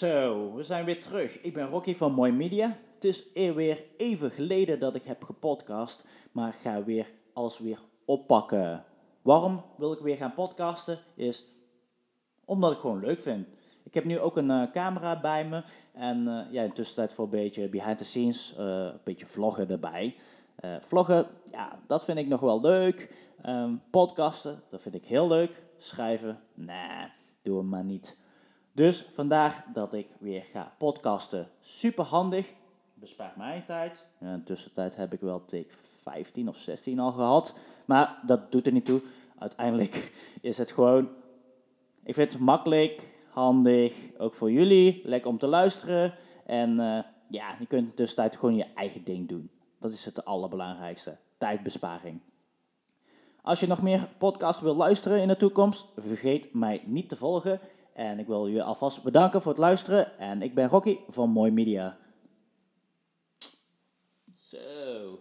Zo, we zijn weer terug. Ik ben Rocky van Mooi Media. Het is weer even geleden dat ik heb gepodcast, maar ga weer alles weer oppakken. Waarom wil ik weer gaan podcasten? Is omdat ik gewoon leuk vind. Ik heb nu ook een uh, camera bij me en uh, ja, in tussentijd voor een beetje behind the scenes, uh, een beetje vloggen erbij. vloggen, ja, dat vind ik nog wel leuk. Um, podcasten, dat vind ik heel leuk. Schrijven, nee, doe maar niet. Dus vandaag dat ik weer ga podcasten. Super handig. Bespaart mij tijd. In de tussentijd heb ik wel take 15 of 16 al gehad. Maar dat doet er niet toe. Uiteindelijk is het gewoon. Ik vind het makkelijk, handig. Ook voor jullie. Lekker om te luisteren. En uh, ja, je kunt in de tussentijd gewoon je eigen ding doen. Dat is het allerbelangrijkste. Tijdbesparing. Als je nog meer podcasts wil luisteren in de toekomst, vergeet mij niet te volgen. En ik wil jullie alvast bedanken voor het luisteren. En ik ben Rocky van Mooi Media. Zo.